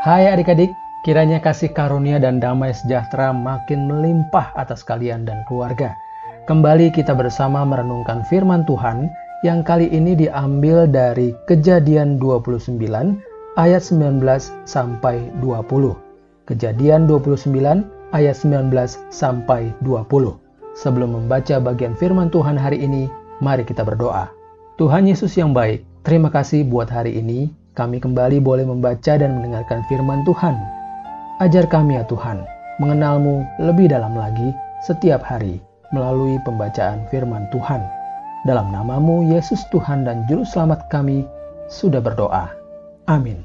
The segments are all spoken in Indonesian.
Hai adik-adik, kiranya kasih karunia dan damai sejahtera makin melimpah atas kalian dan keluarga. Kembali kita bersama merenungkan firman Tuhan yang kali ini diambil dari Kejadian 29 ayat 19 sampai 20. Kejadian 29 ayat 19 sampai 20. Sebelum membaca bagian firman Tuhan hari ini, mari kita berdoa. Tuhan Yesus yang baik, terima kasih buat hari ini kami kembali boleh membaca dan mendengarkan firman Tuhan. Ajar kami ya Tuhan, mengenalmu lebih dalam lagi setiap hari melalui pembacaan firman Tuhan. Dalam namamu Yesus Tuhan dan Juru Selamat kami sudah berdoa. Amin.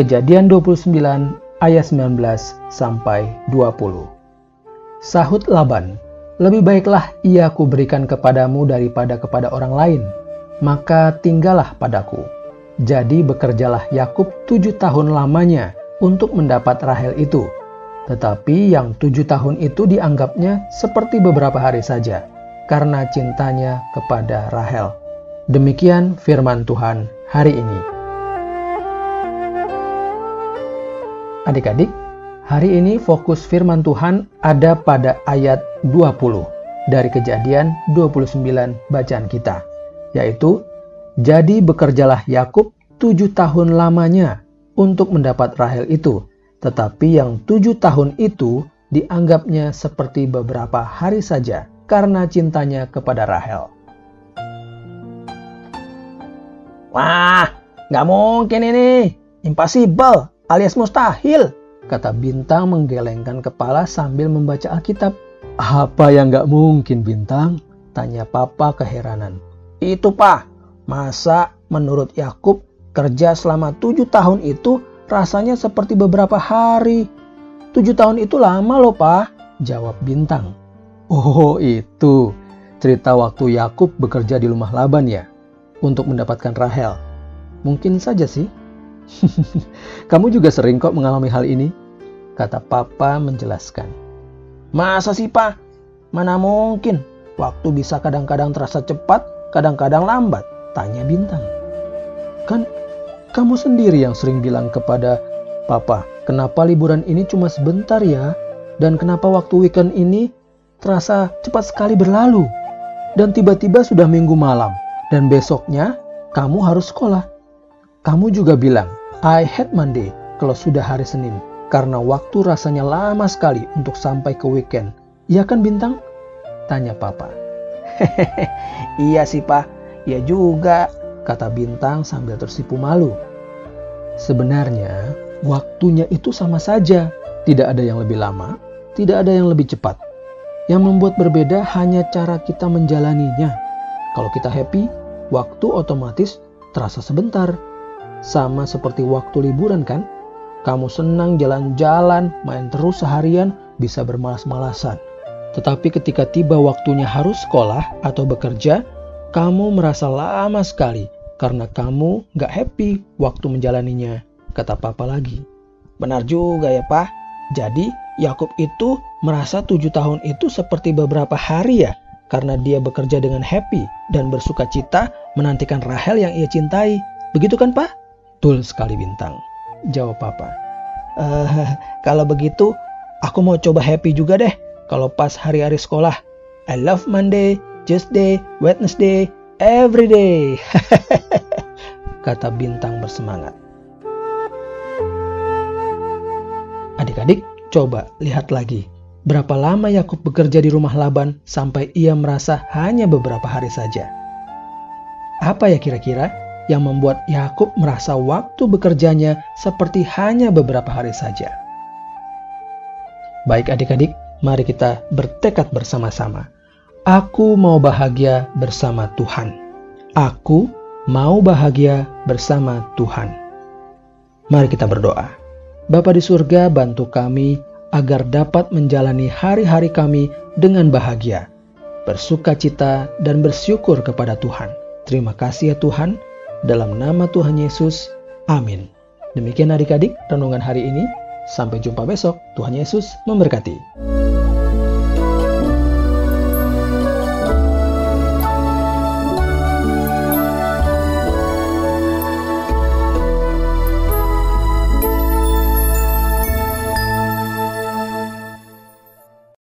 Kejadian 29 ayat 19 sampai 20. Sahut Laban, lebih baiklah ia kuberikan kepadamu daripada kepada orang lain maka tinggallah padaku. Jadi bekerjalah Yakub tujuh tahun lamanya untuk mendapat Rahel itu. Tetapi yang tujuh tahun itu dianggapnya seperti beberapa hari saja, karena cintanya kepada Rahel. Demikian firman Tuhan hari ini. Adik-adik, hari ini fokus firman Tuhan ada pada ayat 20 dari kejadian 29 bacaan kita yaitu jadi bekerjalah Yakub tujuh tahun lamanya untuk mendapat Rahel itu, tetapi yang tujuh tahun itu dianggapnya seperti beberapa hari saja karena cintanya kepada Rahel. Wah, nggak mungkin ini. Impossible alias mustahil, kata Bintang menggelengkan kepala sambil membaca Alkitab. Apa yang nggak mungkin, Bintang? Tanya Papa keheranan. Itu pak, masa menurut Yakub kerja selama tujuh tahun itu rasanya seperti beberapa hari. Tujuh tahun itu lama loh pak, jawab Bintang. Oh itu, cerita waktu Yakub bekerja di rumah Laban ya, untuk mendapatkan Rahel. Mungkin saja sih. Kamu juga sering kok mengalami hal ini, kata Papa menjelaskan. Masa sih pak? Mana mungkin, waktu bisa kadang-kadang terasa cepat, kadang-kadang lambat? Tanya Bintang. Kan kamu sendiri yang sering bilang kepada Papa, kenapa liburan ini cuma sebentar ya? Dan kenapa waktu weekend ini terasa cepat sekali berlalu? Dan tiba-tiba sudah minggu malam, dan besoknya kamu harus sekolah. Kamu juga bilang, I hate Monday kalau sudah hari Senin, karena waktu rasanya lama sekali untuk sampai ke weekend. Iya kan Bintang? Tanya Papa. Hehehe, iya sih pak, iya juga, kata Bintang sambil tersipu malu. Sebenarnya, waktunya itu sama saja. Tidak ada yang lebih lama, tidak ada yang lebih cepat. Yang membuat berbeda hanya cara kita menjalaninya. Kalau kita happy, waktu otomatis terasa sebentar. Sama seperti waktu liburan kan? Kamu senang jalan-jalan, main terus seharian, bisa bermalas-malasan. Tetapi ketika tiba waktunya harus sekolah atau bekerja, kamu merasa lama sekali karena kamu gak happy waktu menjalaninya, kata papa lagi. Benar juga ya pak. Jadi Yakub itu merasa tujuh tahun itu seperti beberapa hari ya, karena dia bekerja dengan happy dan bersuka cita menantikan Rahel yang ia cintai. Begitu kan pak? Betul sekali bintang, jawab papa. Uh, kalau begitu, aku mau coba happy juga deh kalau pas hari-hari sekolah. I love Monday, Tuesday, Wednesday, every day. Kata Bintang bersemangat. Adik-adik, coba lihat lagi. Berapa lama Yakub bekerja di rumah Laban sampai ia merasa hanya beberapa hari saja? Apa ya kira-kira yang membuat Yakub merasa waktu bekerjanya seperti hanya beberapa hari saja? Baik adik-adik, mari kita bertekad bersama-sama. Aku mau bahagia bersama Tuhan. Aku mau bahagia bersama Tuhan. Mari kita berdoa. Bapa di surga, bantu kami agar dapat menjalani hari-hari kami dengan bahagia, bersuka cita, dan bersyukur kepada Tuhan. Terima kasih ya Tuhan, dalam nama Tuhan Yesus. Amin. Demikian adik-adik renungan hari ini. Sampai jumpa besok. Tuhan Yesus memberkati.